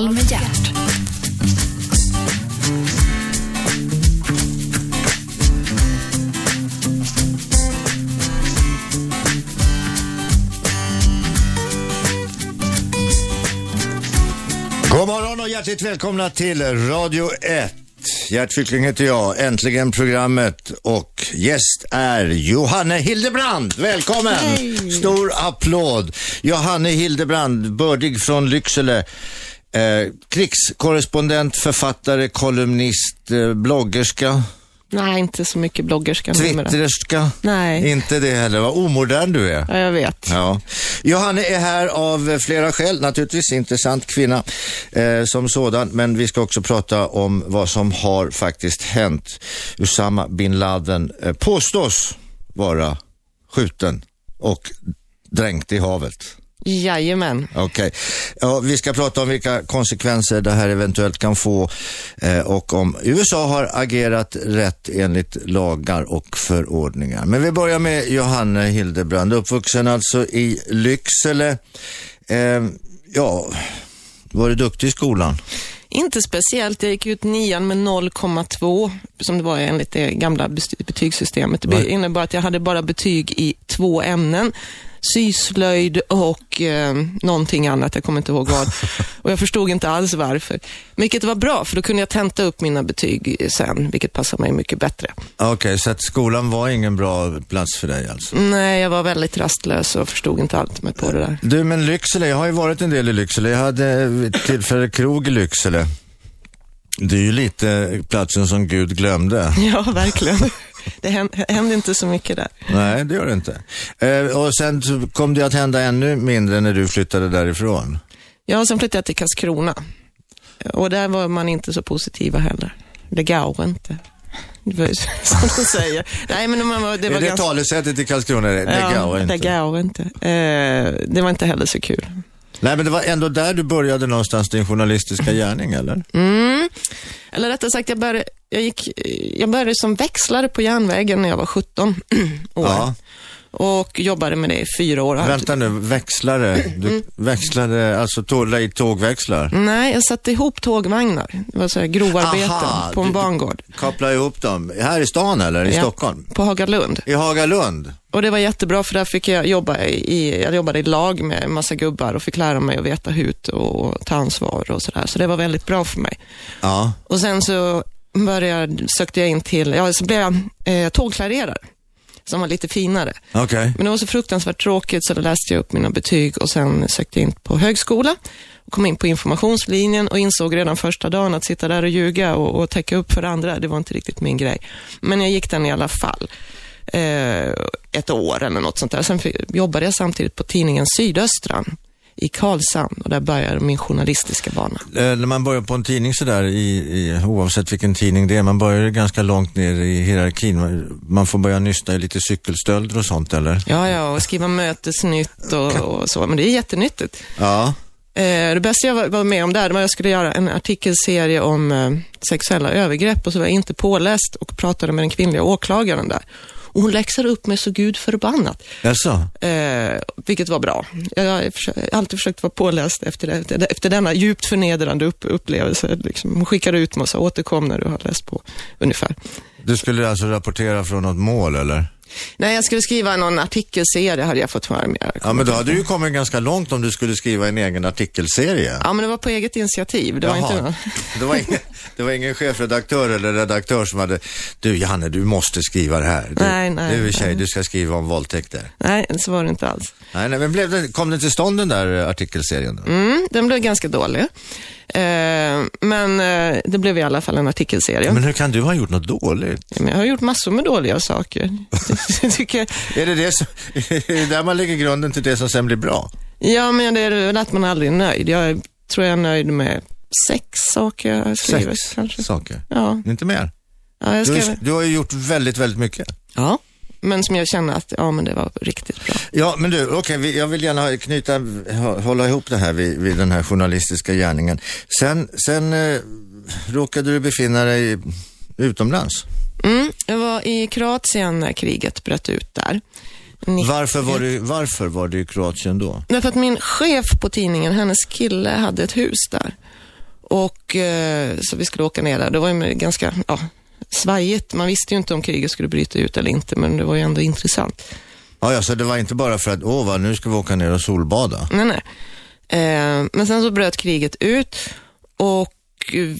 Kvartsamtal med hjärt. God morgon och hjärtligt välkomna till Radio 1. Gert Fylking heter jag, äntligen programmet och gäst är Johanne Hildebrand. Välkommen! Hej. Stor applåd. Johanne Hildebrand, bördig från Lycksele. Eh, krigskorrespondent, författare, kolumnist, eh, bloggerska, Nej, inte så mycket bloggerska twitterska. Nej. Inte det heller, vad omodern du är. Ja, jag vet. Ja. Johanne är här av flera skäl, naturligtvis intressant kvinna eh, som sådan, men vi ska också prata om vad som har faktiskt hänt. Usama bin Laden eh, påstås vara skjuten och dränkt i havet. Jajamän. Okej. Ja, vi ska prata om vilka konsekvenser det här eventuellt kan få eh, och om USA har agerat rätt enligt lagar och förordningar. Men vi börjar med Johanne Hildebrand, uppvuxen alltså i Lycksele. Eh, ja, var du duktig i skolan? Inte speciellt. Jag gick ut nian med 0,2 som det var enligt det gamla betygssystemet. Det innebar att jag hade bara betyg i två ämnen. Syslöjd och eh, någonting annat, jag kommer inte ihåg vad. Och jag förstod inte alls varför. Vilket var bra, för då kunde jag tenta upp mina betyg sen, vilket passade mig mycket bättre. Okej, så att skolan var ingen bra plats för dig alltså? Nej, jag var väldigt rastlös och förstod inte allt med på det där. Du, men Lycksele, jag har ju varit en del i Lycksele. Jag hade tillfälle krog i Lycksele. Det är ju lite platsen som Gud glömde. Ja, verkligen. Det hän- hände inte så mycket där. Nej, det gör det inte. Eh, och sen kom det att hända ännu mindre när du flyttade därifrån. Ja, sen flyttade jag till Karlskrona. Och där var man inte så positiva heller. Det går inte. Det var som de säger. Nej, men man var, det var är det ganska... talesättet i Karlskrona? Det, det ja, går inte. Det går inte. Eh, det var inte heller så kul. Nej, men det var ändå där du började någonstans din journalistiska gärning, eller? Mm. Eller rättare sagt, jag började, jag, gick, jag började som växlare på järnvägen när jag var 17 år. Ja. Och jobbade med det i fyra år. Vänta nu, växlare. Du Mm. växlade, alltså tåg, i tågväxlar. Nej, jag satte ihop tågvagnar. Det var så här grovarbeten Aha, på en bangård. Koppla ihop dem. Här i stan eller i Ja, Stockholm? På Hagalund. I Hagalund? Och det var jättebra för där fick jag jobba i, jag jobbade i lag med en massa gubbar och fick lära mig att veta hut och ta ansvar och sådär. Så det var väldigt bra för mig. Ja. Och sen så började, sökte jag in till, ja så blev jag eh, tågklarerare. Som var lite finare. Okej. Men det var så fruktansvärt tråkigt så då läste jag upp mina betyg och sen sökte jag in på högskola. Och kom in på informationslinjen och insåg redan första dagen att sitta där och ljuga och, och täcka upp för andra, det var inte riktigt min grej. Men jag gick den i alla fall. Eh, ett år eller något sånt där. Sen jobbade jag samtidigt på tidningen Sydöstran i Karlshamn och där började min journalistiska bana. Eh, När man börjar på en tidning sådär, i, i, oavsett vilken tidning det är, man börjar ganska långt ner i hierarkin. Man- får börja nysta i lite cykelstölder och sånt, eller? Ja, ja, och skriva mötesnytt och, och så, men det är jättenyttigt. Ja. Eh, det bästa jag var, var med om där, det var att jag skulle göra en artikelserie om eh, sexuella övergrepp och så var jag inte påläst och pratade med den kvinnliga åklagaren där. Och hon läxade upp mig så gud förbannat, Jaså? eh, vilket var bra. Jag har alltid försökt vara påläst efter, det, efter denna djupt förnedrande upp, upplevelse. Liksom. Hon skickade ut mig och sa återkom när du har läst på, ungefär. Du skulle alltså rapportera från något mål, eller? Nej, jag skulle skriva någon artikelserie hade jag fått höra mer. Ja, men då hade du ju kommit ganska långt om du skulle skriva en egen artikelserie. Ja, men det var på eget initiativ. Det var Jaha. inte någon... det, var ingen, det var ingen chefredaktör eller redaktör som hade, du Janne, du måste skriva det här. Du, Nej, nej, Du är tjej, nej. du ska skriva om våldtäkter. Nej, så var det inte alls. Nej, nej, men blev det, kom det till stånd den där artikelserien då? Mm, den blev ganska dålig. Eh, men eh, det blev i alla fall en artikelserie. Men hur kan du ha gjort något dåligt? Jag har gjort massor med dåliga saker. Tycker, Är det, det som, är det där man lägger grunden till det som sen blir bra? ja, men det är väl att man aldrig är nöjd. Jag tror jag är nöjd med sex saker jag har skrivit. Sex Kanske. saker. Ja, Inte mer? ja, jag Du, har skrev, ju- du har ju gjort väldigt, väldigt mycket. ja, men som jag känner att ja, men det var riktigt bra. Ja, men du, okej, vi- jag vill gärna knyta, hå- hålla ihop det här vid, vid den här journalistiska gärningen. Sen, sen eh, råkade du befinna dig utomlands. Mm, jag var i Kroatien när kriget bröt ut där. Ni- Varför var, du, varför var du i Kroatien då? Därför att min chef på tidningen, hennes kille, hade ett hus där. Och eh, så vi skulle åka ner där. Det var ju ganska ja, svajigt. Man visste ju inte om kriget skulle bryta ut eller inte, men det var ju ändå intressant. Ja, ja så det var inte bara för att, åh, vad, nu ska vi åka ner och solbada. Nej, nej. Eh, men sen så bröt kriget ut och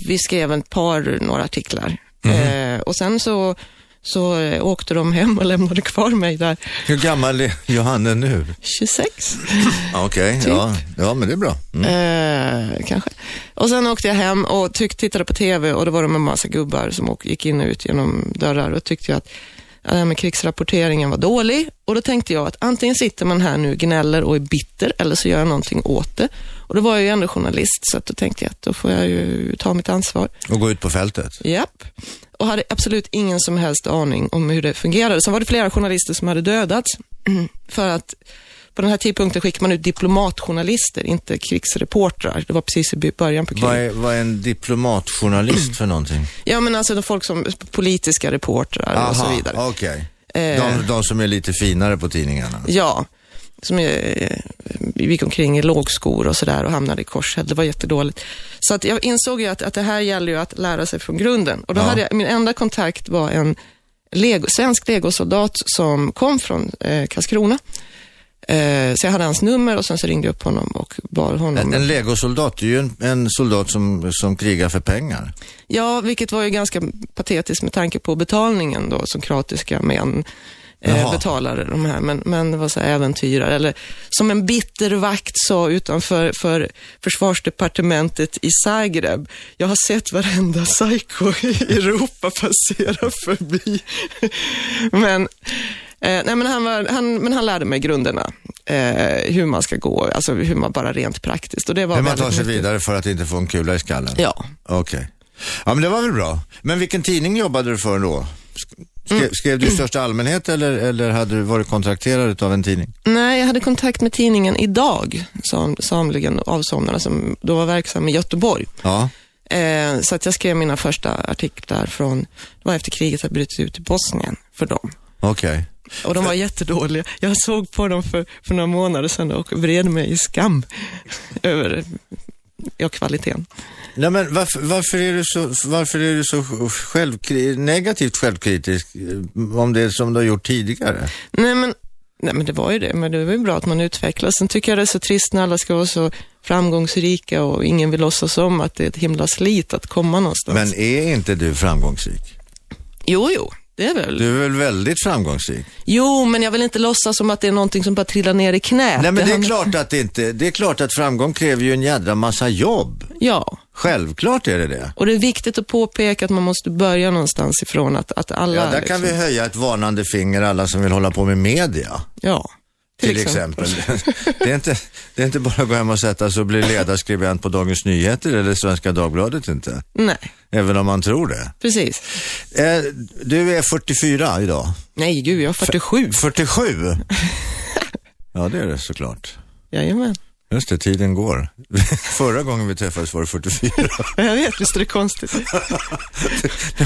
vi skrev ett par, några artiklar. Mhm. Eh, och sen så, så eh, åkte de hem och lämnade kvar mig där. Hur gammal är Johanne nu? 26. Ja, Okej, Typ. ja, ja, men det är bra. Mm. Eh, kanske. Och sen åkte jag hem och tyck, tittade på TV och då var det en massa gubbar som gick in och ut genom dörrar och tyckte jag att det här med krigsrapporteringen var dålig. Och då tänkte jag att antingen sitter man här nu gnäller och är bitter eller så gör jag någonting åt det. Och då var jag ju ändå journalist så att då tänkte jag att då får jag ju ta mitt ansvar. Och gå ut på fältet. Japp. Och hade absolut ingen som helst aning om hur det fungerade. Sen var det flera journalister som hade dödats. För att på den här tidpunkten skickade man ut diplomatjournalister, inte krigsreportrar. Det var precis i början på kriget. Vad är, vad är en diplomatjournalist för någonting? Ja, men alltså de folk som, politiska reportrar och så vidare. okej. Eh. De, de som är lite finare på tidningarna. Ja, som eh, gick omkring i lågskor och sådär och hamnade i korshäll. Det var jättedåligt. Så att jag insåg ju att, att det här gäller ju att lära sig från grunden. Och då Ja. hade jag, min enda kontakt var en lego, svensk legosoldat som kom från eh, Karlskrona. Eh, så jag hade hans nummer och sen så ringde jag upp honom och bad honom. En, en legosoldat är ju en, en soldat som, som krigar för pengar. Ja, vilket var ju ganska patetiskt med tanke på betalningen då som kroatiska män eh, betalade de här. Men, men det var så äventyrare. Eller som en bitter vakt sa utanför för försvarsdepartementet i Zagreb. Jag har sett varenda psycho i Europa passera förbi. men Eh, nej, men, han var, han, men han lärde mig grunderna, eh, hur man ska gå, alltså hur man bara rent praktiskt. Och det var Hur man tar sig mycket- vidare för att inte få en kula i skallen. Ja. Okej. Ja, men det var väl bra. Men vilken tidning jobbade du för då? Sk- Skrev, Mm. skrev du i största allmänhet eller, eller hade du varit kontrakterad av en tidning? Nej, jag hade kontakt med tidningen Idag, sam, samligen avsomnarna, som då var verksam i Göteborg. Ja. Eh, så att jag skrev mina första artiklar från, det var efter kriget hade brutit ut i Bosnien för dem. Okej. Och de var jättedåliga. Jag såg på dem för, för några månader sedan och vred mig i skam över ja, kvaliteten. Nej, men varför, varför är du så, varför är du så självkri- negativt självkritisk eh, om det som du har gjort tidigare? Nej men, nej men det var ju det, men det var ju bra att man utvecklas. Sen tycker jag det är så trist när alla ska vara så framgångsrika och ingen vill låtsas om att det är ett himla slit att komma någonstans. Men är inte du framgångsrik? Jo, jo, det är väl. Du är väl väldigt framgångsrik? Jo, men jag vill inte låtsas som att det är någonting som bara trillar ner i knät. Nej, men det är klart att det inte, det är klart att framgång kräver ju en jädra massa jobb. Ja, Självklart är det det. och det är viktigt att påpeka att man måste börja någonstans ifrån. Att, att alla... Ja, där kan vi liksom- höja ett varnande finger alla som vill hålla på med media. Ja, Till exempel. Det, är inte, det är inte bara att gå hem och sätta sig och bli ledarskribent på Dagens Nyheter eller Svenska Dagbladet inte. Nej, Även om man tror det. precis. Eh, du är 44 idag. Nej, gud, jag är 47. 47? Ja, det är det såklart. Jajamän. Just det, tiden går. Förra gången vi träffades var det 44. Jag vet, visst är det konstigt.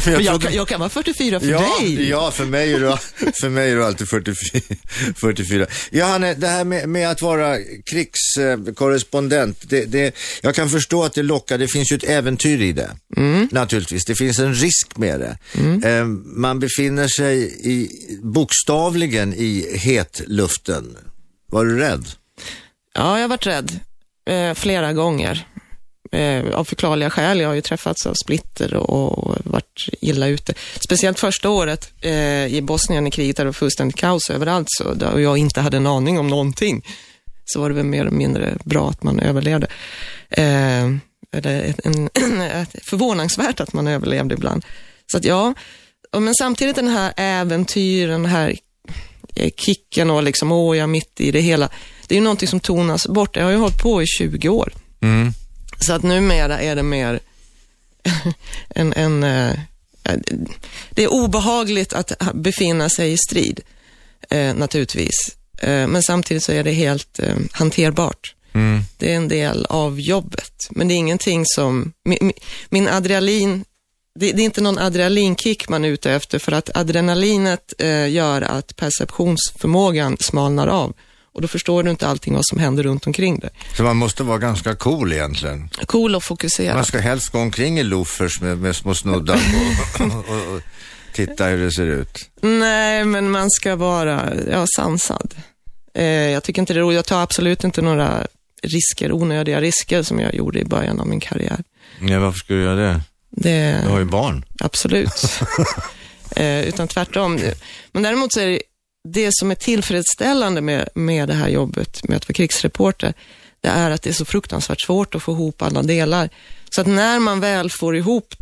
Men jag, trodde- kan, jag kan vara 44 för ja, dig. Ja, för mig är du, för mig är du alltid 44. 44. Johanne, det här med, med att vara krigskorrespondent, det, det, jag kan förstå att det lockar, det finns ju ett äventyr i det. Naturligtvis, det finns en risk med det. Eh, man befinner sig i, bokstavligen i hetluften. Var du rädd? Ja, jag har varit rädd eh, flera gånger. Eh, av förklarliga skäl. Jag har ju träffats av splitter och, och varit illa ute. Speciellt första året eh, i Bosnien i kriget där det var fullständigt kaos överallt så, där, och jag inte hade en aning om någonting. Så var det väl mer eller mindre bra att man överlevde. Eh, eller en, förvånansvärt att man överlevde ibland. Så att ja, men samtidigt den här äventyren, den här kicken och liksom, åh, jag är mitt i det hela. Det är ju någonting som tonas bort. Jag har ju hållit på i 20 år. Så att numera är det mer en, en eh, det är obehagligt att befinna sig i strid, eh, naturligtvis. Eh, men samtidigt så är det helt eh, hanterbart. Det är en del av jobbet, men det är ingenting som, min- min adrenalin, det, det är inte någon adrenalinkick man är ute efter för att adrenalinet eh, gör att perceptionsförmågan smalnar av Och då förstår du inte allting vad som händer runt omkring dig. Så man måste vara ganska cool egentligen. Cool och fokuserad. Man ska helst gå omkring i loafers med, med små snuddar och, och, och titta hur det ser ut. Nej, men man ska vara ja, sansad. Eh, jag tycker inte det är roligt. Jag tar absolut inte några risker, onödiga risker som jag gjorde i början av min karriär. Ja, varför skulle du göra det? Det, Du har ju barn. Absolut. eh, utan tvärtom. Men däremot så är det, det som är tillfredsställande med, med det här jobbet med att vara krigsreporter, det är att det är så fruktansvärt svårt att få ihop alla delar. Så att när man väl får ihop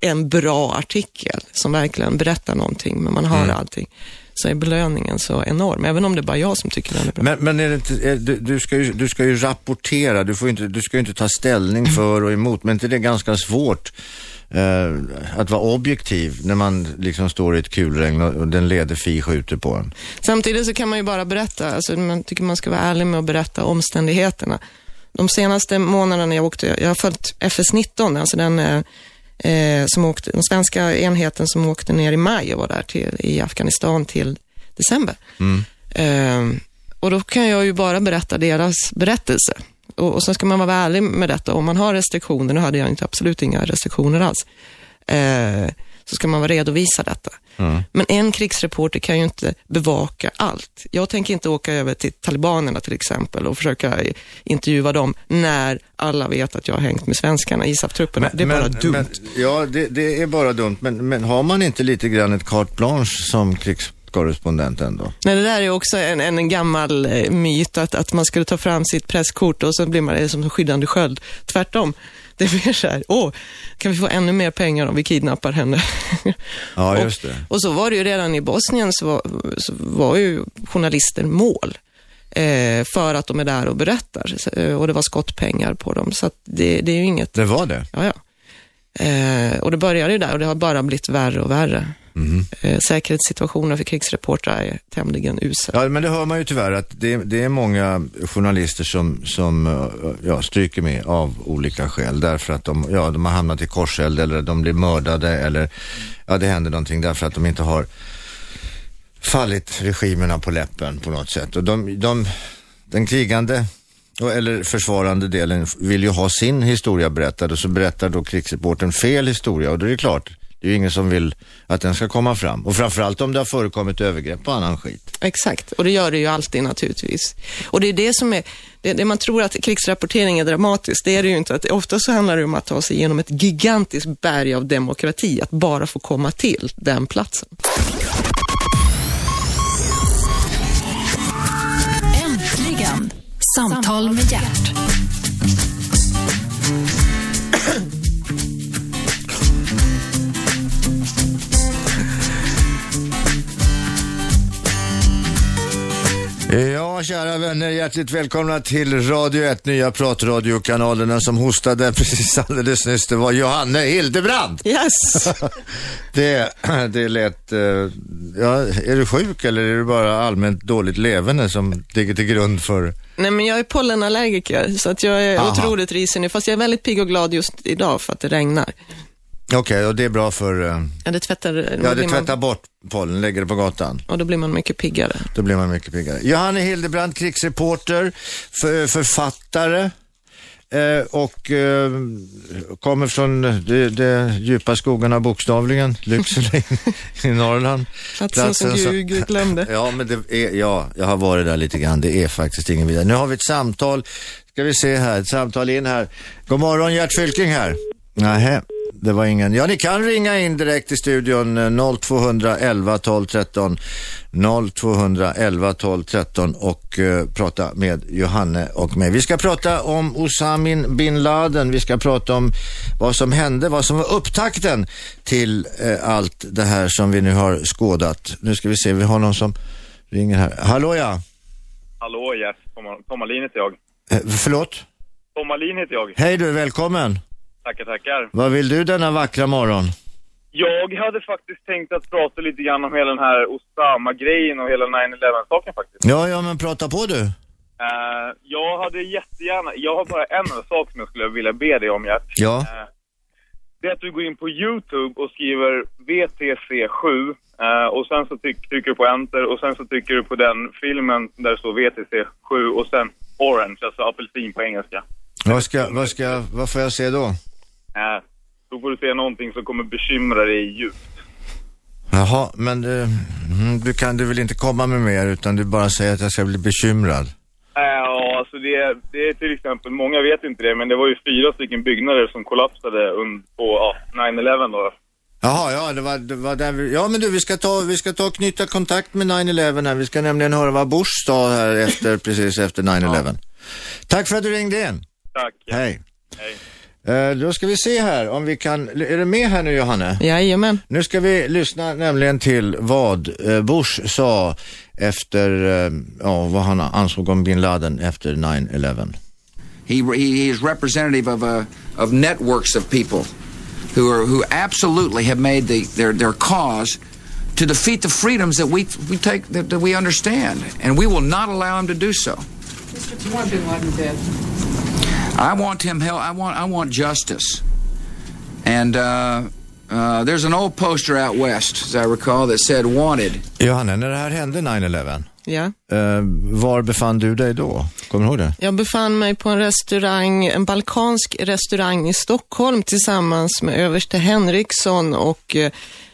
en bra artikel som verkligen berättar någonting, men man har Mm. allting, så är belöningen så enorm, även om det är bara jag som tycker den är bra. Men, men är inte, är, du, du, ska ju, du ska ju rapportera, du, får inte, du ska ju inte ta ställning för och emot, men inte det är ganska svårt eh, att vara objektiv när man liksom står i ett kulregn och, och den leder fi skjuter på en? Samtidigt så kan man ju bara berätta, alltså man tycker man ska vara ärlig med att berätta omständigheterna. De senaste månaderna jag åkte, jag har följt FS-19, alltså den eh, eh, som åkte, den svenska enheten som åkte ner i maj och var där till, i Afghanistan till december. Eh, och då kan jag ju bara berätta deras berättelse. Och, och sen ska man vara ärlig med detta. Om man har restriktioner, nu hade jag inte absolut inga restriktioner alls, eh, så ska man vara redo att Men en krigsreporter kan ju inte bevaka allt. Jag tänker inte åka över till talibanerna till exempel och försöka intervjua dem när alla vet att jag har hängt med svenskarna, ISAF-trupperna. Det är bara dumt. Men, ja, det, det är bara dumt. Men, men har man inte lite grann ett carte blanche som krigskorrespondent ändå? Nej, det där är också en, en, en gammal eh, myt, att, att man skulle ta fram sitt presskort och så blir man är som en skyddande sköld. Tvärtom. Det blir så här, åh, kan vi få ännu mer pengar om vi kidnappar henne? Ja, och, just det. och så var det ju redan i Bosnien så var, så var ju journalister mål. Eh, för att de är där och berättar. Eh, Och det var skottpengar på dem. Så det, det är ju inget, Det var det? ja ja. Eh, och det började ju där och det har bara blivit värre och värre. Mm. Eh, säkerhetssituationen för krigsreportrar är tämligen usel. Ja, men det hör man ju tyvärr att det, det är många journalister som, som eh, ja, stryker med av olika skäl. Därför att de, ja, de har hamnat i korseld eller de blir mördade eller ja, det händer någonting därför att de inte har fallit regimerna på läppen på något sätt. Och de, de, den krigande eller försvarande delen vill ju ha sin historia berättad och så berättar då krigsreportern fel historia och då är det klart, det är ju ingen som vill att den ska komma fram. Och framförallt om det har förekommit övergrepp och annan skit. Exakt, och det gör det ju alltid naturligtvis. Och det är det som är, det, det man tror att krigsrapportering är dramatiskt, det är det ju inte. Att ofta så handlar det om att ta sig igenom ett gigantiskt berg av demokrati, att bara få komma till den platsen. Äntligen! Samtal med hjärt. Ja, kära vänner, hjärtligt välkomna till Radio 1, nya pratradiokanalen. Den som hostade precis alldeles nyss, det var Johanne Hildebrand. Yes! Det, det lät, eh, ja, är du sjuk eller är det bara allmänt dåligt levande som ligger till grund för, Nej, men jag är pollenallergiker, så att jag är Aha. otroligt risig nu. Fast jag är väldigt pigg och glad just idag för att det regnar. Okej, och det är bra för, eh, Ja, det tvättar, ja det blir man- tvättar bort pollen, lägger det på gatan. Och då blir man mycket piggare. Då blir man mycket piggare. Johanne Hildebrand, krigsreporter, för, författare eh, och eh, kommer från de, de djupa skogarna bokstavligen, Lycksele i Norrland. Platsen som Gud glömde. Ja, men det är, ja, jag har varit där lite grann. Det är faktiskt ingen vidare. Nu har vi ett samtal. Ska vi se här, ett samtal in här. God morgon, Gert Fylking här. Nähä, det var ingen. Ja, ni kan ringa in direkt i studion eh, 0211 12 13 0211 12 13 och eh, prata med Johanne och mig. Vi ska prata om Osamin bin Laden. Vi ska prata om vad som hände, vad som var upptakten till eh, allt det här som vi nu har skådat. Nu ska vi se, vi har någon som ringer här. Hallå ja, Hallå Jeff, Tom- Tom Alin heter jag. eh, förlåt? Tom Alin heter jag. Hej du, välkommen. Tackar, tackar. Vad vill du denna vackra morgon? Jag hade faktiskt tänkt att prata lite grann om hela den här Osama-grejen och hela 9-11-saken faktiskt. Ja, ja, men prata på du. Eh, jag hade jättegärna, jag har bara en sak som jag skulle vilja be dig om Gert. Ja, Eh, det är att du går in på YouTube och skriver VTC7 Eh, och sen så tryck, trycker du på enter och sen så trycker du på den filmen där det står VTC 7 och sen orange, alltså apelsin på engelska. Vad, ska, vad, ska, vad får jag se då? Eh, då får du se någonting som kommer bekymra dig djupt. Jaha, men du, mm, du kan du väl inte komma med mer utan du bara säger att jag ska bli bekymrad. Eh, Ja, alltså det, är- det är till exempel, många vet inte det, men det var ju fyra stycken byggnader som kollapsade på ja, 9-11 då. Jaha, ja, det var, det var där vi, ja men du, vi ska ta, vi ska ta och knyta kontakt med 9-11 här. Vi ska nämligen höra vad Bush sa här efter, precis efter 9-11. Tack för att du ringde in. Tack. Hej. Hej. Eh, då ska vi se här om vi kan, är du med här nu Johanne? Jajamän. Nu ska vi lyssna nämligen till vad eh, Bush sa efter, eh, ja, vad han ansåg om bin Laden efter 9-11. He, he, is representative of, a, of networks of people who, are, who absolutely have made the, their, their cause to defeat the freedoms that we, we take that, that we understand, and we will not allow him to do so. I want him held. I want. I want justice. And uh, uh, there's an old poster out west, as I recall, that said "Wanted." Johanne, när det här hände 9-11, Ja. eh, var befann du dig då? Kommer du ihåg det? Jag befann mig på en restaurang, en balkansk restaurang i Stockholm tillsammans med överste Henriksson och eh,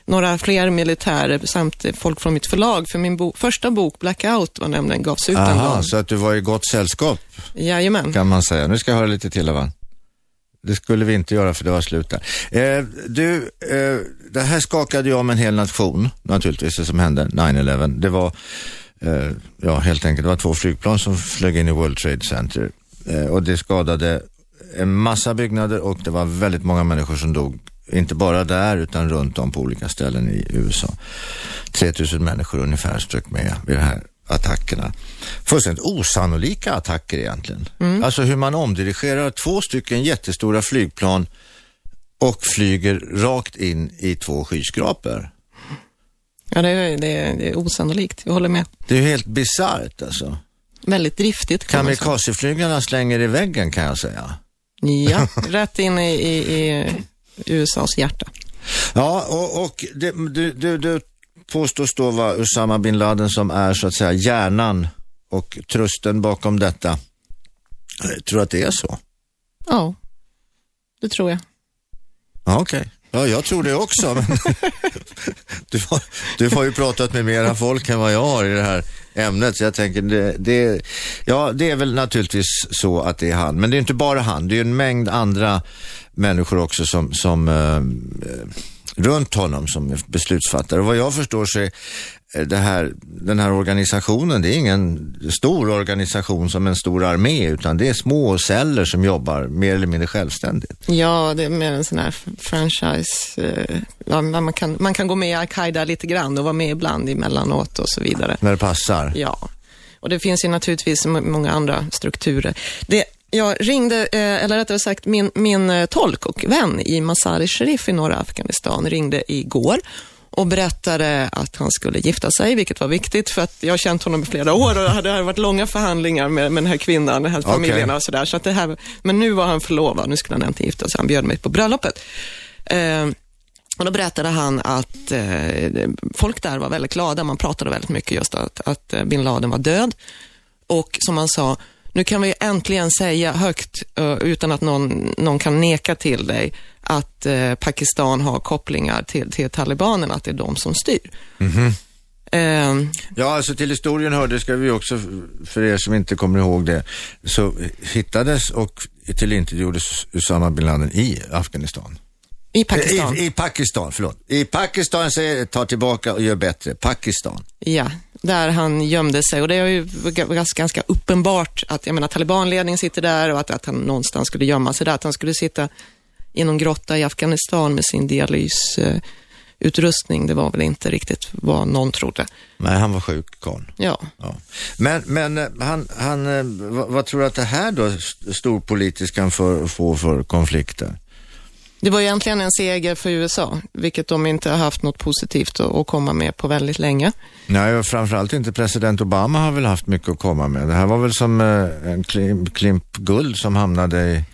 några fler militärer samt folk från mitt förlag. För min bo första bok, Blackout, var nämligen gavs ut en Aha, gång. så att du var i gott sällskap Jajamän. kan man säga. Nu ska jag höra lite till va? Det skulle vi inte göra för det var slut där. Eh, du, eh, det här skakade ju om en hel nation naturligtvis, det som hände 9-11. Det var, eh, ja helt enkelt, det var två flygplan som flög in i World Trade Center eh, och det skadade en massa byggnader och det var väldigt många människor som dog. Inte bara där utan runt om på olika ställen i USA. 3000 människor ungefär strök med vid de här attackerna. Fullständigt osannolika attacker egentligen. Alltså hur man omdirigerar två stycken jättestora flygplan och flyger rakt in i två skyskrapor. Ja, det är, det, är, det är osannolikt. Jag håller med. Det är helt bisarrt alltså. Väldigt driftigt kan. Kamikazeflygarna slänger i väggen kan jag säga. Ja, rätt in i, i, i USAs hjärta. Ja, och, och det, du, du, du påstås då vara Usama bin Laden som är så att säga hjärnan och trusten bakom detta. Jag tror att det är så. Ja, det tror jag. Ja, okej. Ja, jag tror det också. Men du, har, du har ju pratat med mera folk än vad jag har i det här ämnet, så jag tänker det, det, ja, det är väl naturligtvis så att det är han. Men det är inte bara han, det är en mängd andra människor också som, som eh, runt honom som beslutsfattare. Och vad jag förstår så är eh, det här, den här organisationen, det är ingen stor organisation som en stor armé, utan det är små celler som jobbar mer eller mindre självständigt. Ja, det är mer en sån här franchise. Eh, ja, man, kan, man kan gå med i Al-Qaida lite grann och vara med ibland emellanåt och så vidare. När det passar. Ja, och det finns ju naturligtvis många andra strukturer. Det, jag ringde, eh, eller rättare sagt min, min eh, tolk och vän i Mazar-i Sharif i norra Afghanistan ringde igår och berättade att han skulle gifta sig, vilket var viktigt för att jag har känt honom i flera år och det hade varit långa förhandlingar med, med den här kvinnan, den här familjen och sådär. Så att det här, men nu var han förlovad, nu skulle han äntligen gifta sig. Han bjöd mig på bröllopet. Eh, och då berättade han att eh, folk där var väldigt glada. Man pratade väldigt mycket just att, att eh, bin Laden var död. Och som han sa, nu kan vi äntligen säga högt, eh, utan att någon, någon kan neka till dig, att eh, Pakistan har kopplingar till, till talibanerna, att det är de som styr. Eh, Ja, alltså till historien hörde, ska vi också, för er som inte kommer ihåg det, så hittades och tillintetgjordes Usama bin Laden i Afghanistan. I Pakistan. I, I Pakistan, förlåt. I Pakistan säger ta tillbaka och gör bättre. Pakistan. Ja, där han gömde sig. Och det är ju ganska, uppenbart att, jag menar, talibanledningen sitter där och att, att han någonstans skulle gömma sig där. Att han skulle sitta i någon grotta i Afghanistan med sin dialysutrustning, det var väl inte riktigt vad någon trodde. Nej, han var sjuk, karln. Ja, Ja. Men, men eh, han, han, eh, vad, vad tror du att det här då, st- storpolitiskt kan för, få för konflikter? Det var egentligen en seger för USA, vilket de inte har haft något positivt att, komma med på väldigt länge. Nej, och framförallt inte president Obama har väl haft mycket att komma med. Det här var väl som eh, en klim, klimp guld som hamnade i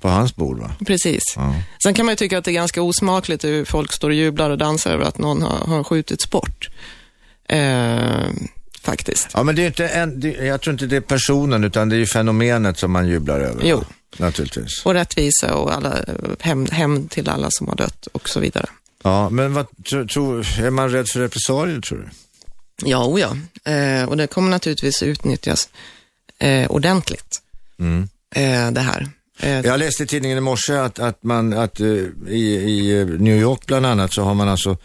på hans bord va? Precis. Ja. Sen kan man ju tycka att det är ganska osmakligt hur folk står och jublar och dansar över att någon har, har skjutits bort. Eh, faktiskt. Ja, men det är inte en, det, jag tror inte det är personen utan det är ju fenomenet som man jublar över. Jo. Naturligtvis. Och rättvisa och alla, hem, hem till alla som har dött och så vidare. Ja, men vad tror, tror, är man rädd för repressalier tror du? Ja, o ja. Eh, och det kommer naturligtvis utnyttjas eh, ordentligt, Mm. eh, det här. Eh, Jag läste i tidningen i morse att, att man, att eh, i, i New York bland annat så har man alltså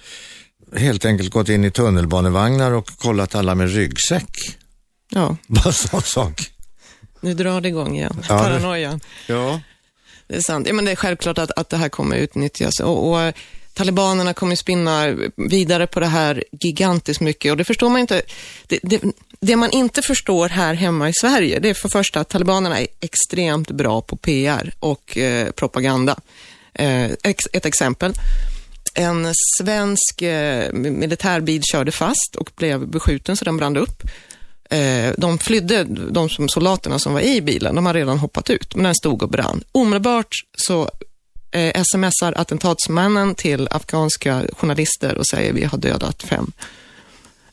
helt enkelt gått in i tunnelbanevagnar och kollat alla med ryggsäck. ja, Bara sån sak. nu drar det igång igen. Ja, Paranoian. Ja. Det är sant. Ja, men det är självklart att, att det här kommer utnyttjas. Och, och talibanerna kommer spinna vidare på det här gigantiskt mycket. Och det förstår man inte. Det, det, det man inte förstår här hemma i Sverige, det är för första att talibanerna är extremt bra på PR och eh, propaganda. Eh, ex, ett exempel. En svensk eh, militärbil körde fast och blev beskjuten så den brann upp. Eh, de flydde, de som soldaterna som var i bilen, de har redan hoppat ut, men den stod och brann. Omedelbart så eh, smsar attentatsmannen till afghanska journalister och säger vi har dödat fem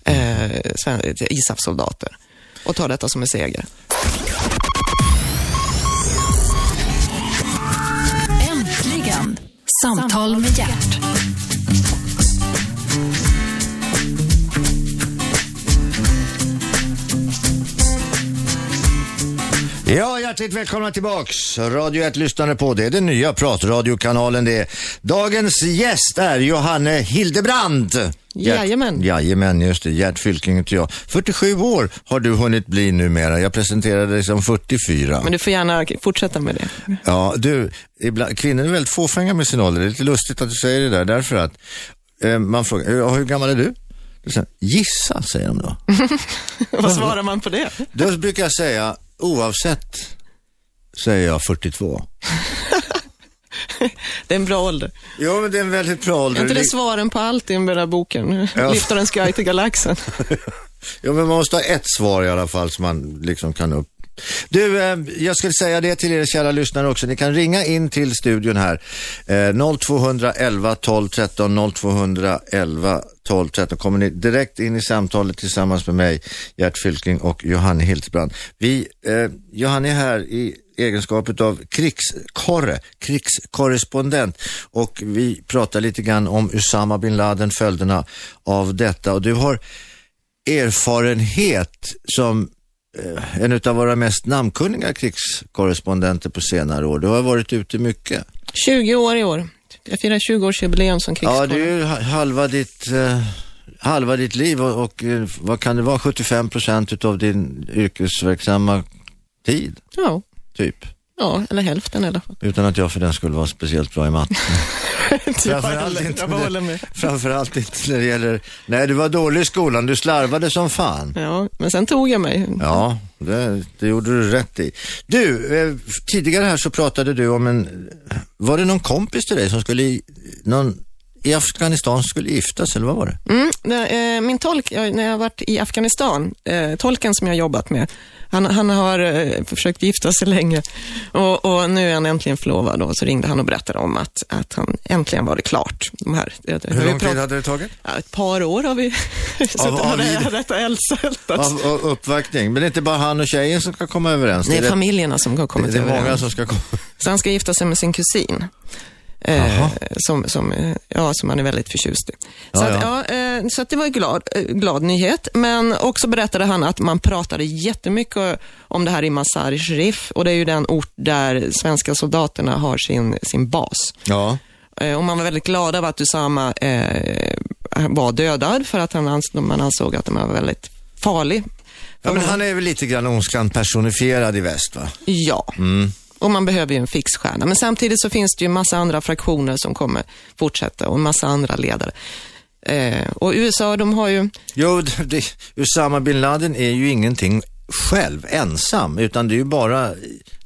eh, ISAF-soldater och tar detta som en seger. Samtal med hjärt. Ja, hjärtligt välkomna tillbaks. Radio 1 lyssnare på. Det är den nya pratradiokanalen det. Dagens gäst är Johanne Hildebrand. Gert- Jajamän. Jajamän, just det. Gert Fylking heter jag. 47 år har du hunnit bli numera. Jag presenterade dig som 44. Men du får gärna fortsätta med det. Ja, du, ibland, kvinnor är väldigt fåfänga med sin ålder. Det är lite lustigt att du säger det där, därför att eh, man frågar, "Ja, hur gammal är du? Gissa, säger de då. Vad svarar man på det? Då brukar jag säga, oavsett, säger jag 42. Det är en bra ålder. Jo, men det är en väldigt bra ålder. Är inte det svaren på allt i den där boken? Ja. Lyftarens guide till galaxen. Jo, men man måste ha ett svar i alla fall som man liksom kan upp. Du, eh, jag skulle säga det till er kära lyssnare också. Ni kan ringa in till studion här. Eh, 0211 12 13 0211 12 13 kommer ni direkt in i samtalet tillsammans med mig, Gert Fylking och Johanne Hiltbrand. Vi, eh, Johanne är här i egenskap av krigskorre, krigskorrespondent och vi pratar lite grann om Usama bin Laden, följderna av detta och du har erfarenhet som en av våra mest namnkunniga krigskorrespondenter på senare år. Du har varit ute mycket. 20 år i år. Jag firar 20-årsjubileum som Ja, krigskår. det är ju ha- halva ditt, eh, halva ditt liv och, och eh, vad kan det vara, 75 procent utav din yrkesverksamma tid, ja. typ. Ja, eller hälften i alla fall. Utan att jag för den skulle vara speciellt bra i matte. Framförallt inte med-. Framförallt inte när det gäller, nej du var dålig i skolan, du slarvade som fan. Ja, men sen tog jag mig. Ja, det, det gjorde du rätt i. Du, eh, tidigare här så pratade du om en, var det någon kompis till dig som skulle, i- någon i Afghanistan skulle giftas eller vad var det? Mm, det, eh, min tolk, när jag har varit i Afghanistan, eh, tolken som jag har jobbat med, han, han har eh, försökt gifta sig länge och, och nu är han äntligen förlovad och så ringde han och berättade om att, att han äntligen var det klart. De här, det, det- Hur lång tid hade det tagit? Ja, ett par år har vi suttit Av- av och detta. Av, av uppvaktning, men det är inte bara han och tjejen som ska komma överens. Det är familjerna som har kommit det är många överens. som ska komma. Så han ska gifta sig med sin kusin. Eh, som, som, eh, ja, som han är väldigt förtjust i. Så, Ja, att, ja, eh, så att det var en glad, eh, glad nyhet. Men också berättade han att man pratade jättemycket om det här i Mazar-i Sharif och det är ju den ort där svenska soldaterna har sin, sin bas. Ja, Eh, och man var väldigt glad över att Usama eh, var dödad för att han ans man ansåg att han var väldigt farlig. ja men han är väl lite grann ondskan personifierad i väst va? Ja. Och man behöver ju en fixstjärna. Men samtidigt så finns det ju en massa andra fraktioner som kommer fortsätta och en massa andra ledare. Eh, och USA, de har ju, Jo, det, Usama bin Laden är ju ingenting själv, ensam, utan det är ju bara,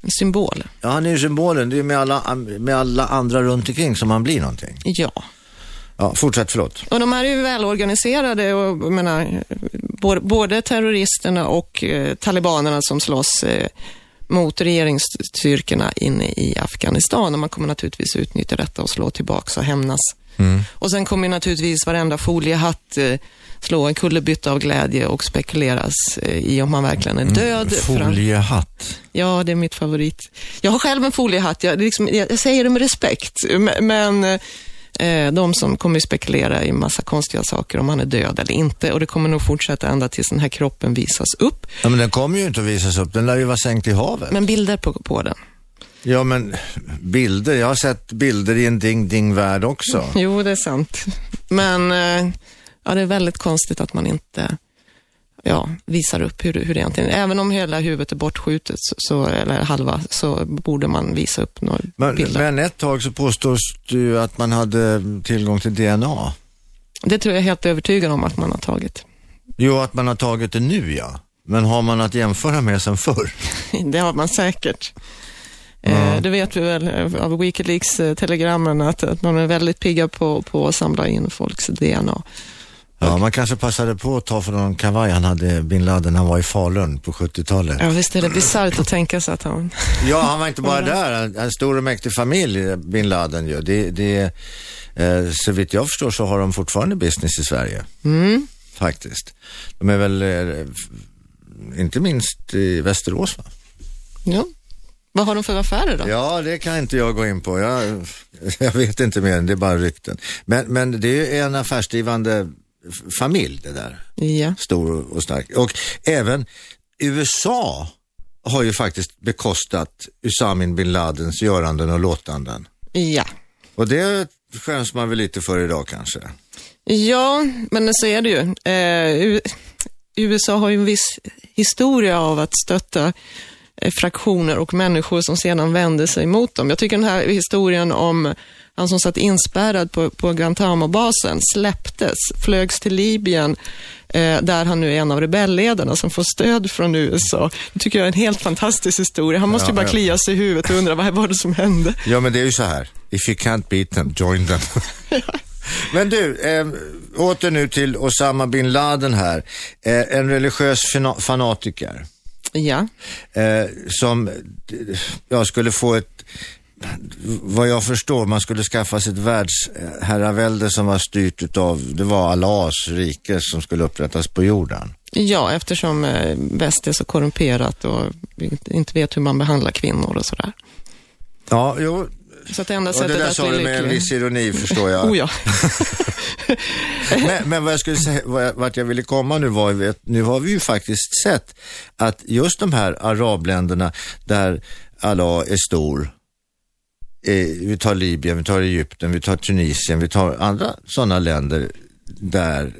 en symbol. ja han är ju symbolen, det är med alla, med alla andra runt omkring som han blir någonting. Ja. Ja, fortsätt, förlåt. Och de här är ju välorganiserade och menar, både terroristerna och eh, talibanerna som slåss eh, mot regeringsstyrkorna inne i Afghanistan. Och man kommer naturligtvis utnyttja detta och slå tillbaka och hämnas. Och sen kommer naturligtvis varenda foliehatt eh, slå en kullerbytta av glädje och spekuleras eh, i om han verkligen är död. För han- Foliehatt. Ja, det är mitt favorit. Jag har själv en foliehatt. Jag, liksom, jag, säger det med respekt. Men eh, de som kommer spekulera i massa konstiga saker om han är död eller inte. Och det kommer nog fortsätta ända tills den här kroppen visas upp. Ja, men den kommer ju inte att visas upp. Den lär ju vara sänkt i havet. Men bilder på, på den. Ja, men bilder. Jag har sett bilder i en ding-ding-värld också. Jo, det är sant. Men eh, ja, det är väldigt konstigt att man inte ja, visar upp hur, hur det egentligen är. Även om hela huvudet är bortskjutet, så- eller halva, så borde man visa upp några Men, bilder. men ett tag så påstås det att man hade tillgång till DNA. Det tror jag är helt övertygad om att man har tagit. Jo, att man har tagit det nu ja. Men har man att jämföra med sen förr? Det har man säkert. Eh, det vet vi väl eh, av Wikileaks-telegrammen att, att man är väldigt pigga på, på att samla in folks DNA. Ja, man kanske passade på att ta för någon kavaj han hade bin Laden han var i Falun på 70-talet. Ja, visst är det bisarrt att tänka sig att han... Ja, han var inte bara där. En, stor och mäktig familj, bin Laden ju. Det, det, eh, så vitt jag förstår så har de fortfarande business i Sverige. Mm. Faktiskt. De är väl, eh, inte minst i Västerås va? Ja. Vad har de för affärer då? Ja, det kan inte jag gå in på. Jag, jag vet inte mer, det är bara rykten. Men, men det är en affärsdrivande familj det där. Ja. Stor och stark. Och även USA har ju faktiskt bekostat Usamin bin Ladens göranden och låtanden. Ja. Och det skäms man väl lite för idag kanske. Ja, men så är det ju. Eh, USA har ju en viss historia av att stötta eh, fraktioner och människor som sedan vänder sig mot dem. Jag tycker den här historien om han som satt inspärrad på, på Guantánamo-basen släpptes, flögs till Libyen, eh, där han nu är en av rebellledarna som får stöd från USA. Det tycker jag är en helt fantastisk historia. Han måste ju Ja, bara ja. klia sig i huvudet och undra vad var det som hände. Ja, men det är ju så här. If you can't beat them, join them. men du, eh, åter nu till Osama bin Laden här. Eh, en religiös fana- fanatiker. Ja, eh, som jag skulle få ett, vad jag förstår, man skulle skaffa sig ett världsherravälde som var styrt utav, det var Allahs rike som skulle upprättas på jorden. Ja, eftersom eh, väst är så korrumperat och inte- vet hur man behandlar kvinnor och sådär. Ja, jo, Så att det enda och det sättet där sa du med en viss ironi förstår jag. Oh ja. men, men vad jag skulle säga, vart jag ville komma nu var att nu har vi ju faktiskt sett att just de här arabländerna där Allah är stor, eh, vi tar Libyen, vi tar Egypten, vi tar Tunisien, vi tar andra sådana länder där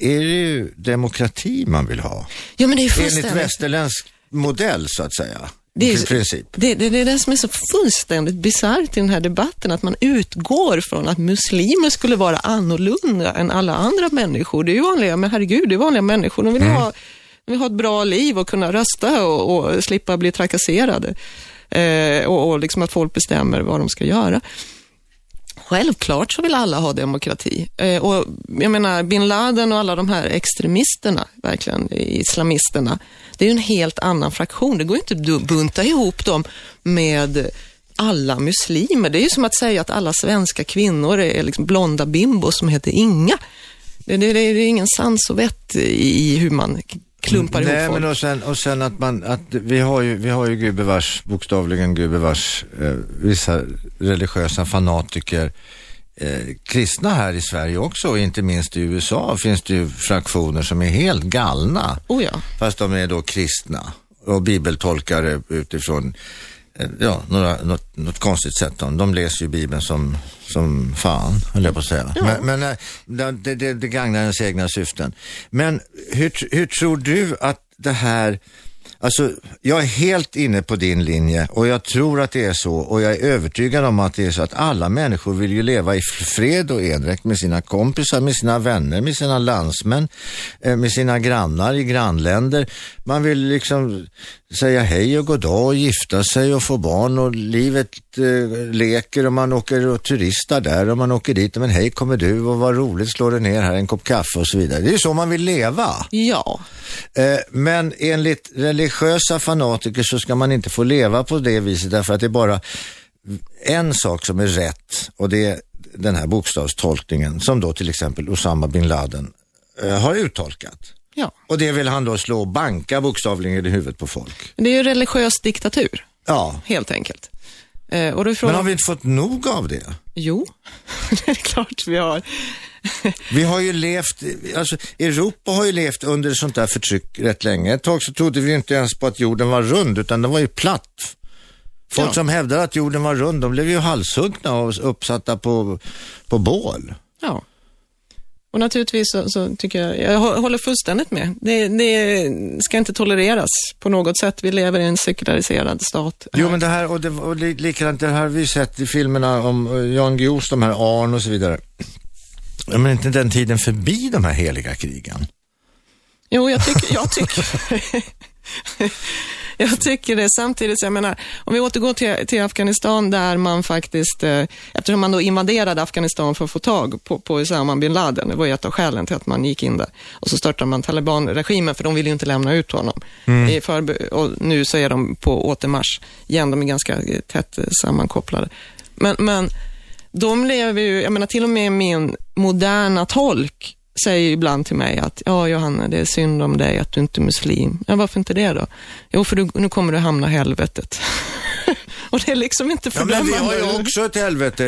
är det ju demokrati man vill ha. ja, men det är Enligt västerländsk modell så att säga. Det är princip. Det, det, det är det som är så fullständigt bisarrt i den här debatten, att man utgår från att muslimer skulle vara annorlunda än alla andra människor. Det är ju vanliga, men herregud, det är vanliga människor. De vill, Mm. ha, de vill ha ett bra liv och kunna rösta och, och slippa bli trakasserade. Eh, och, och liksom att folk bestämmer vad de ska göra. Självklart så vill alla ha demokrati. Eh, och jag menar, bin Laden och alla de här extremisterna, verkligen islamisterna, det är ju en helt annan fraktion. Det går ju inte att bunta ihop dem med alla muslimer. Det är ju som att säga att alla svenska kvinnor är liksom blonda bimbos som heter Inga. Det, det, det är ingen sans och vett i hur man klumpar Nej, ihop folk. men och sen, och sen att man, att vi har ju, vi har ju gubevars, bokstavligen gubevars, eh, vissa religiösa fanatiker, eh, kristna här i Sverige också, och inte minst i USA finns det ju fraktioner som är helt galna, Oh ja. fast de är då kristna och bibeltolkare utifrån Ja, några, något, något konstigt sätt. De, de läser ju Bibeln som, som fan, höll jag på att säga. Men, men eh, det, det, det gagnar ens egna syften. Men hur, hur tror du att det här, alltså jag är helt inne på din linje och jag tror att det är så och jag är övertygad om att det är så att alla människor vill ju leva i fred och endräkt med sina kompisar, med sina vänner, med sina landsmän, eh, med sina grannar i grannländer. Man vill liksom säga hej och goddag och gifta sig och få barn och livet eh, leker och man åker och turistar där och man åker dit. Men hej, kommer du och vad roligt, slår du ner här en kopp kaffe och så vidare. Det är ju så man vill leva. Ja, Eh, men enligt religiösa fanatiker så ska man inte få leva på det viset därför att det är bara en sak som är rätt och det är den här bokstavstolkningen som då till exempel Osama bin Laden eh, har uttolkat. Ja. Och det vill han då slå och banka bokstavligen i huvudet på folk. Det är ju religiös diktatur, Ja, helt enkelt. Eh, och då är men frågan... har vi inte fått nog av det? Jo, det är klart vi har. Vi har ju levt, alltså Europa har ju levt under sånt där förtryck rätt länge. Ett tag så trodde vi inte ens på att jorden var rund utan den var ju platt. Folk Ja. som hävdade att jorden var rund, de blev ju halshuggna och uppsatta på, på bål. Ja. Och naturligtvis så, så tycker jag, jag hå- håller fullständigt med. Det, det ska inte tolereras på något sätt. Vi lever i en sekulariserad stat. Jo men det här, och, det, och li- likadant det här har vi sett i filmerna om eh, Jan Guillous, de här Arn och så vidare. Men inte den tiden förbi de här heliga krigen? Jo, jag tycker, jag tycker, jag tycker det. Samtidigt, jag menar, om vi återgår till, till Afghanistan där man faktiskt, eh, eftersom man då invaderade Afghanistan för att få tag på, på Usama bin Laden, det var ju ett av skälen till att man gick in där. Och så störtade man talibanregimen för de ville ju inte lämna ut honom. I förbe- och nu så är de på återmarsch igen, de är ganska eh, tätt eh, sammankopplade. Men, men de lever ju, jag menar till och med min moderna tolk säger ibland till mig att ja Johanna, det är synd om dig att du inte är muslim. Ja, varför inte det då? Jo, för du, nu kommer du hamna i helvetet. och det är liksom inte Ja, men vi fördömande. har ju också ett helvete.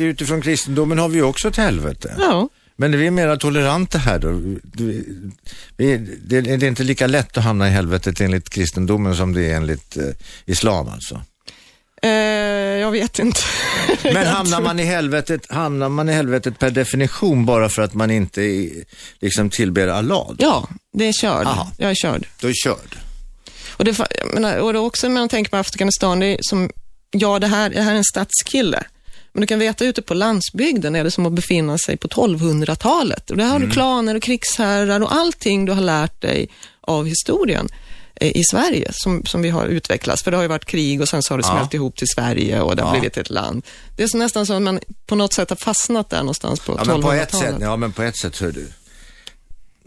Utifrån kristendomen har vi ju också ett helvete. Ja, Men vi är mer toleranta här då. Det är inte lika lätt att hamna i helvetet enligt kristendomen som det är enligt eh, islam alltså. eh, jag vet inte. Men hamnar man i helvetet, hamnar man i helvetet per definition bara för att man inte liksom tillber Allah? Ja, det är körd. Aha. Jag är körd. Då är körd. Och det, menar, och det också när man tänker på Afghanistan, det är som, ja det här, det här är en stadskille. Men du kan veta ute på landsbygden är det som att befinna sig på 1200-talet. Och där har du klaner och krigsherrar och allting du har lärt dig av historien eh, i Sverige som, som vi har utvecklats. För det har ju varit krig och sen så har det Ja. smält ihop till Sverige och det har Ja. blivit ett land. Det är så nästan så att man på något sätt har fastnat där någonstans på Ja, men på ett 1200-talet. sätt, ja men på ett sätt hör du.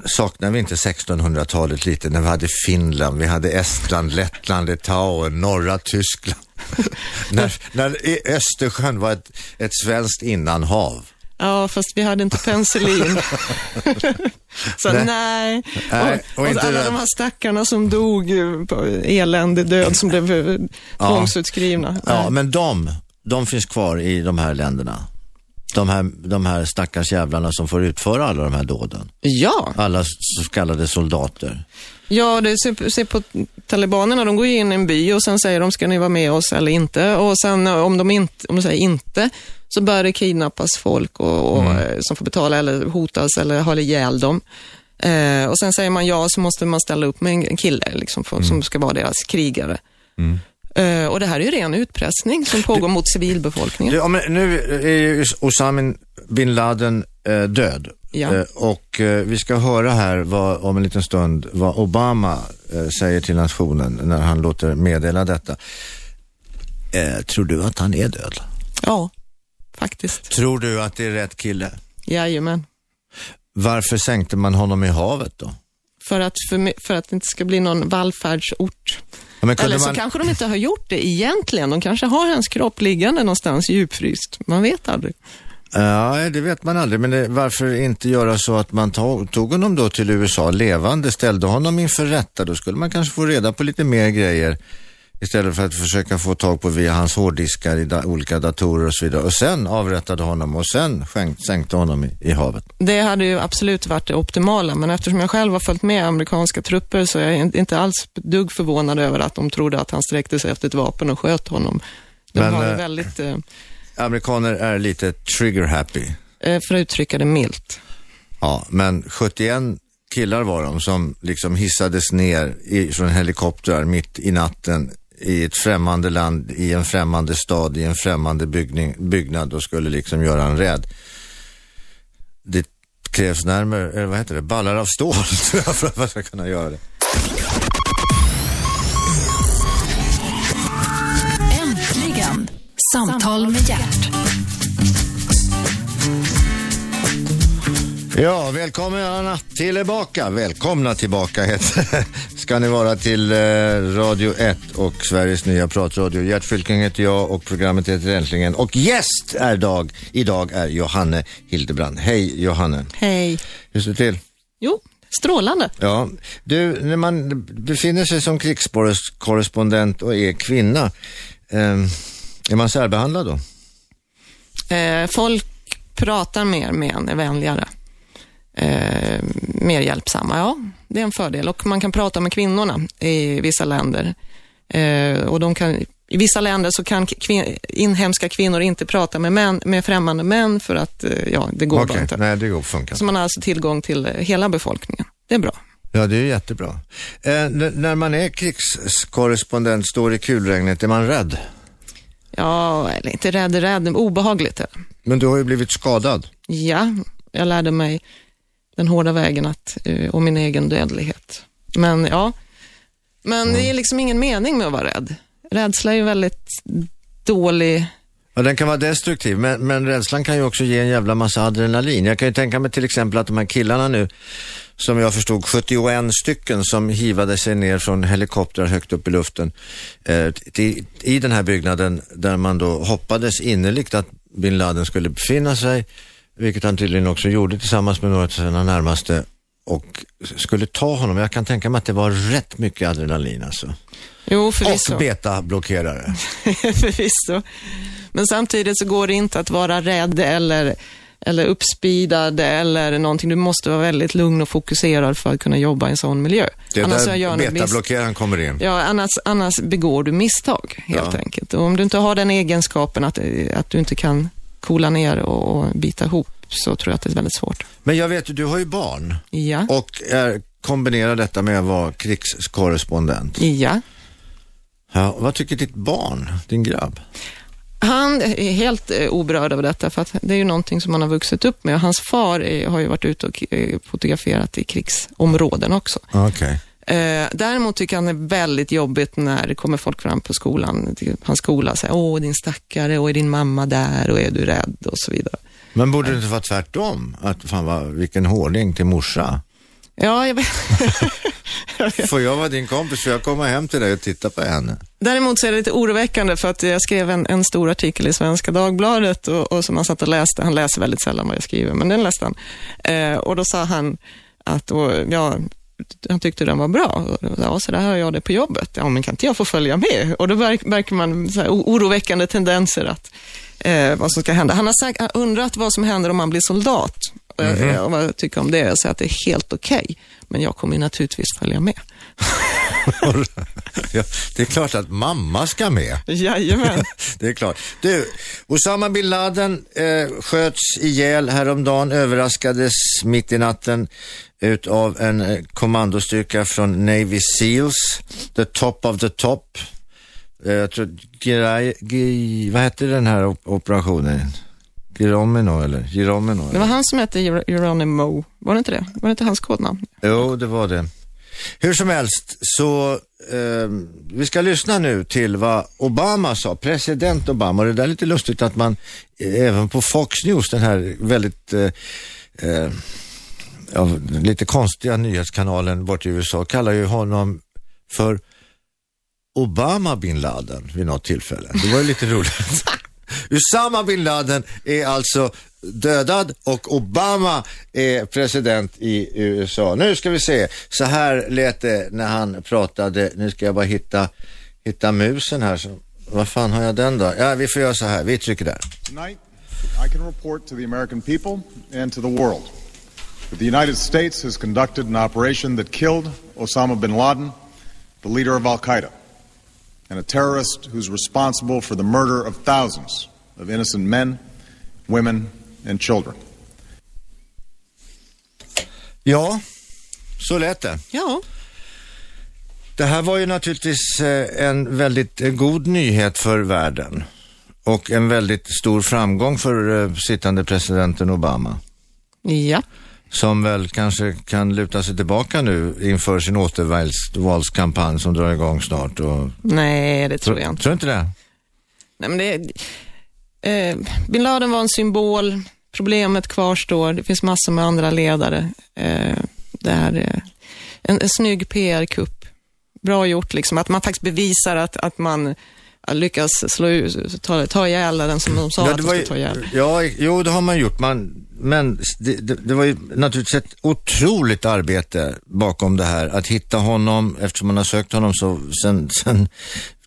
Saknar vi inte 1600-talet lite när vi hade Finland, vi hade Estland, Lettland, Litauen, norra Tyskland. när, när Östersjön var ett, ett svenskt innanhav. Ja, fast vi hade inte penicillin. så Nej. nej. Nej, och, och och alla det. de här stackarna som dog på eländig död som blev eh, Ja. tvångsutskrivna. Ja, Nej. men de, de finns kvar i de här länderna. De här, de här stackars jävlarna som får utföra alla de här dåden. ja. Alla så kallade soldater. ja det, se, se på talibanerna, de går in i en by och sen säger de, ska ni vara med oss eller inte? Och sen eh, om de, inte, om de säger inte, så börjar det kidnappas folk och, och, eh, som får betala eller hotas eller ha ihjäl dem. Eh, och sen säger man ja, så måste man ställa upp med en kille liksom, för, som ska vara deras krigare. Eh, och det här är ju ren utpressning som pågår mot civilbefolkningen. Ja, men nu är ju Osama bin Laden eh, död. Ja. Eh, och eh, vi ska höra här vad, om en liten stund vad Obama säger till nationen när han låter meddela detta. Tror du att han är död? Ja, faktiskt. Tror du att det är rätt kille? Jajamän. Varför sänkte man honom i havet då? För att, för, för att det inte ska bli någon vallfärdsort. Ja, Eller så man... kanske de inte har gjort det egentligen. De kanske har hans kropp liggande någonstans djupfryst. Man vet aldrig. Ja, det vet man aldrig, men det, varför inte göra så att man tog, tog honom då till USA levande, ställde honom inför rätta, då skulle man kanske få reda på lite mer grejer istället för att försöka få tag på via hans hårddiskar i da, olika datorer och så vidare. Och sen avrättade honom och sen sänkte honom i, i havet. Det hade ju absolut varit det optimala, men eftersom jag själv har följt med amerikanska trupper så är jag in- inte alls dugg förvånad över att de trodde att han sträckte sig efter ett vapen och sköt honom. De Men, har eh, väldigt, eh, Amerikaner är lite trigger happy. eh, för att uttrycka det milt. Ja, men 71 killar var de som liksom hissades ner i, från helikoptrar mitt i natten i ett främmande land, i en främmande stad, i en främmande byggning, byggnad och skulle liksom göra en rädd. Det krävs närmare, eller vad heter det, ballar av stål för att man ska kunna göra det. Äntligen, Samtal med hjärt. Ja, välkomna tillbaka. Välkomna tillbaka heter ska ni vara till eh, Radio 1 och Sveriges nya pratradio. Gert Fylking heter jag och programmet heter Äntligen. Och gäst är dag, idag är Johanne Hildebrand. Hej Johanne. Hej. Hur står det till? Jo, strålande. Ja, du, när man befinner sig som krigskorrespondent och är kvinna, eh, är man särbehandlad då? Eh, folk pratar mer med en, är vänligare. Eh, mer hjälpsamma, ja. Det är en fördel. Och man kan prata med kvinnorna i vissa länder. Eh, och de kan, I vissa länder så kan kvin, inhemska kvinnor inte prata med, män, med främmande män för att eh, ja, det går bara inte. nej det går funkar Så man har alltså tillgång till eh, hela befolkningen. Det är bra. Ja, det är jättebra. Eh, n- när man är krigskorrespondent, står i kulregnet, är man rädd? Ja, eller inte rädd, rädd, obehagligt. Men du har ju blivit skadad. Ja, jag lärde mig den hårda vägen att, eh, och min egen dödlighet. Men ja, men det är liksom ingen mening med att vara rädd. Rädsla är ju väldigt dålig. Ja, den kan vara destruktiv, men, men rädslan kan ju också ge en jävla massa adrenalin. Jag kan ju tänka mig till exempel att de här killarna nu, som jag förstod 71 stycken som hivade sig ner från helikoptrar högt upp i luften eh, till, i den här byggnaden där man då hoppades innerligt att bin Laden skulle befinna sig, vilket han tydligen också gjorde tillsammans med några av sina närmaste och skulle ta honom. Jag kan tänka mig att det var rätt mycket adrenalin alltså. Jo, förvisso. Och betablockerare. förvisso. Men samtidigt så går det inte att vara rädd eller, eller uppspidad eller någonting. Du måste vara väldigt lugn och fokuserad för att kunna jobba i en sån miljö. Det är Annars där betablockeraren kommer in. Ja, annars, annars begår du misstag helt Ja. enkelt. Och om du inte har den egenskapen att, att du inte kan coola ner och, och bita ihop så tror jag att det är väldigt svårt. Men jag vet ju, du har ju barn Ja. och är, kombinerar detta med att vara krigskorrespondent. Ja. Ja, vad tycker ditt barn, din grabb? Han är helt eh, oberörd av detta för att det är ju någonting som han har vuxit upp med. Och Hans far eh, har ju varit ute och eh, fotograferat i krigsområden också. Okej. Eh, däremot tycker han det är väldigt jobbigt när det kommer folk fram på skolan, till hans skola, och säger åh din stackare och är din mamma där och är du rädd och så vidare. Men borde det inte vara tvärtom? Att fan vad, vilken hårding till morsa. Ja, jag vet. Får jag vara din kompis? Får jag komma hem till dig och titta på henne? Däremot så är det lite oroväckande för att jag skrev en, en stor artikel i Svenska Dagbladet och, och som han satt och läste. Han läser väldigt sällan vad jag skriver, men den läste han. Eh, och då sa han att, och, ja, han tyckte den var bra. Ja, så där hör jag det på jobbet. Ja, men kan inte jag få följa med? Och då märker man så oroväckande tendenser att eh, vad som ska hända. Han har sagt, har undrat vad som händer om man blir soldat. Eh, Och vad jag tycker om det. Jag säger att det är helt okej. Men jag kommer naturligtvis följa med. ja, det är klart att mamma ska med. Jajamän. Det är klart. Du, Osama bin Laden eh, sköts ihjäl häromdagen, överraskades mitt i natten utav en eh, kommandostyrka från Navy Seals, the top of the top. Eh, jag tror, Girai, Gi, vad hette den här op- operationen? Giromino eller? Giromino? Det var han som hette Ger- Geronimo, var det inte det? Var det inte hans kodnamn? Jo, det var det. Hur som helst, så eh, vi ska lyssna nu till vad Obama sa, president Obama. Det där är lite lustigt att man eh, även på Fox News, den här väldigt eh, eh, ja, lite konstiga nyhetskanalen bort i USA, kallar ju honom för Obama bin Laden vid något tillfälle. Det var ju lite roligt. Usama bin Laden är alltså dödad och Obama är president i USA. Nu ska vi se, så här lät det när han pratade, nu ska jag bara hitta, hitta musen här. Så, vad fan har jag den då? Ja, vi får göra så här, vi trycker där. Tonight, I can report to the American people and to the world that the United States has conducted an operation that killed Osama bin Laden, the leader of Al Qaeda, and a terrorist who's responsible for the murder of thousands of innocent men, women, and children. Ja, så lät det. Ja, Det här var ju naturligtvis eh, en väldigt god nyhet för världen och en väldigt stor framgång för eh, sittande presidenten Obama. ja. Som väl kanske kan luta sig tillbaka nu inför sin återvalskampanj som drar igång snart. Och, Nej, det tror jag inte. Tror du inte det? Nej, men det, Eh, bin Laden var en symbol, problemet kvarstår, det finns massor med andra ledare. Eh, det är eh, en, en snygg PR-kupp. Bra gjort, liksom, att man faktiskt bevisar att, att man lyckas slå ut, ta, ta ihjäl den som de sa Ja, att de skulle ta ihjäl. ja, jo, det har man gjort. Man, men det, det, det var ju naturligtvis ett otroligt arbete bakom det här. Att hitta honom, eftersom man har sökt honom så sen, sen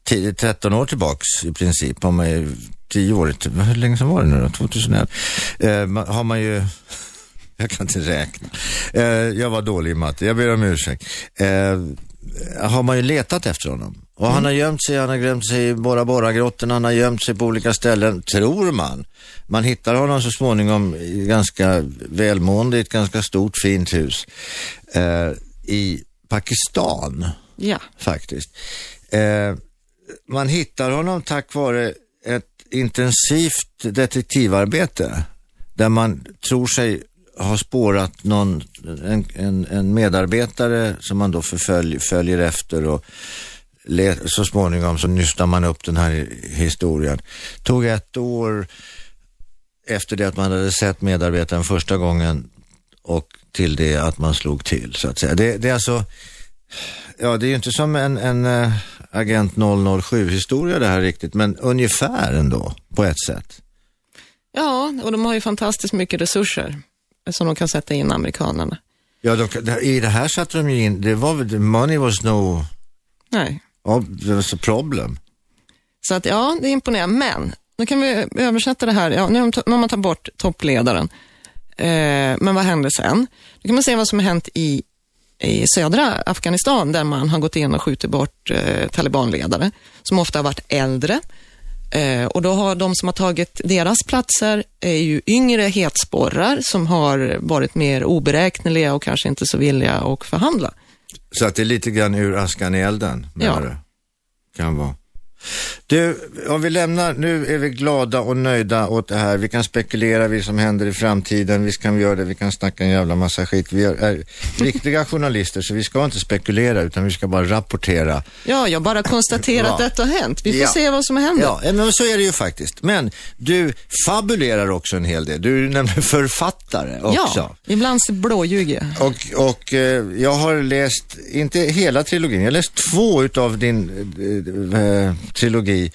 10, 13 år tillbaks i princip. Har man ju 10 år, typ, hur länge sedan var det nu då? 2011. Eh, har man ju jag kan inte räkna. Eh, jag var dålig i matte, jag ber om ursäkt. Eh, har man ju letat efter honom. Och han har gömt sig, han har gömt sig i Bora Bora-grottan, han har gömt sig på olika ställen, tror man. Man hittar honom så småningom i ganska välmående, i ett ganska stort fint hus eh, i Pakistan Ja, faktiskt. Eh, man hittar honom tack vare ett intensivt detektivarbete där man tror sig ha spårat någon, en, en, en medarbetare som man då förfölj, följer efter och så småningom så nystar man upp den här historien. Tog ett år efter det att man hade sett medarbetaren första gången och till det att man slog till så att säga. Det, det är alltså, ja det är ju inte som en, en äh, Agent 007 historia det här riktigt, men ungefär ändå på ett sätt. ja och de har ju fantastiskt mycket resurser som de kan sätta in amerikanerna. Ja, de, i det här satte de ju in, det var väl, money was no, Nej. Ja, there a alltså problem. Så att ja, det är imponerande. Men, nu kan vi översätta det här. Ja, nu har man tagit bort toppledaren. Eh, men vad hände sen? Då kan man se vad som har hänt i, i södra Afghanistan där man har gått in och skjutit bort eh, talibanledare som ofta har varit äldre. Eh, och då har de som har tagit deras platser är ju yngre hetsporrar som har varit mer oberäkneliga och kanske inte så villiga att förhandla. Så att det är lite grann ur askan i elden, Ja. du? Kan vara. Du, om vi lämnar, nu är vi glada och nöjda åt det här. Vi kan spekulera vad som händer i framtiden. Visst kan vi göra det, vi kan snacka en jävla massa skit. Vi är, riktiga journalister så vi ska inte spekulera utan vi ska bara rapportera. Ja, jag bara konstaterar Ja. att detta har hänt. Vi får Ja. se vad som händer. Ja, men så är det ju faktiskt. Men du fabulerar också en hel del. Du är nämligen författare också. Ja, ibland blåljuger jag. Och, och eh, jag har läst, inte hela trilogin, jag har läst två utav din eh, trilogi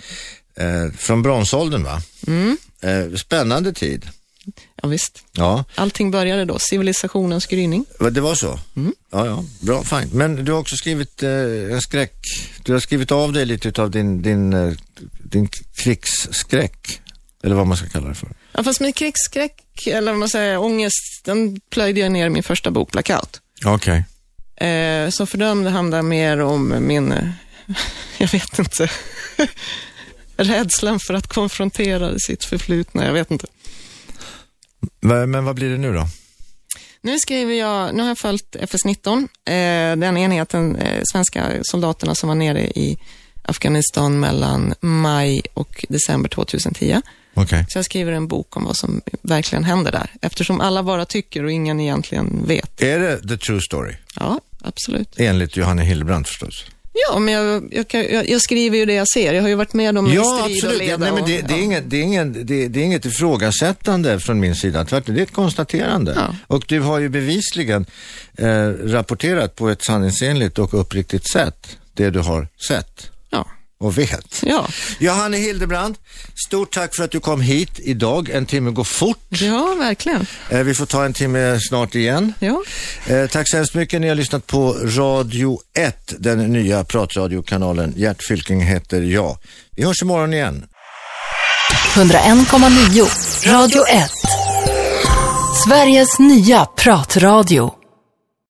eh, från bronsåldern va? Mm. Eh, spännande tid. Ja, visst. Ja, Allting började då, civilisationens gryning. det var så? Mm. Ja, ja, bra, fint. Men du har också skrivit eh, en skräck, du har skrivit av dig lite utav din, din, eh, din krigsskräck. Eller vad man ska kalla det för. Ja, fast med krigsskräck, eller vad man säger, ångest, den plöjde jag ner i min första bok, Blackout. Okej. Eh, så fördömde handlar mer om min, eh, jag vet inte, rädslan för att konfrontera sitt förflutna, jag vet inte. Men, vad blir det nu då? Nu skriver jag, nu har jag följt FS-19, eh, den enheten, eh, svenska soldaterna som var nere i Afghanistan mellan maj och december 2010. Okej. Så jag skriver en bok om vad som verkligen händer där, eftersom alla bara tycker och ingen egentligen vet. Är det the true story? Ja, absolut. Enligt Johanne Hillbrand förstås. Ja, men jag, jag, kan, jag, jag skriver ju det jag ser. Jag har ju varit med om Ja, strid och absolut. leda. Nej, men det, och, det, är ja. inget, det, är ingen, det, det är inget ifrågasättande från min sida. Tvärtom, det är ett konstaterande. Ja. Och du har ju bevisligen eh, rapporterat på ett sanningsenligt och uppriktigt sätt det du har sett Ja, och vet. ja. Johanne Hildebrand, stort tack för att du kom hit idag. En timme går fort. ja verkligen. Eh, vi får ta en timme snart igen. Ja. Eh, tack så hemskt mycket. Ni har lyssnat på Radio 1, den nya pratradiokanalen. Gert Fylking heter jag. Vi hörs imorgon igen. 101,9 Radio 1. Sveriges nya pratradio.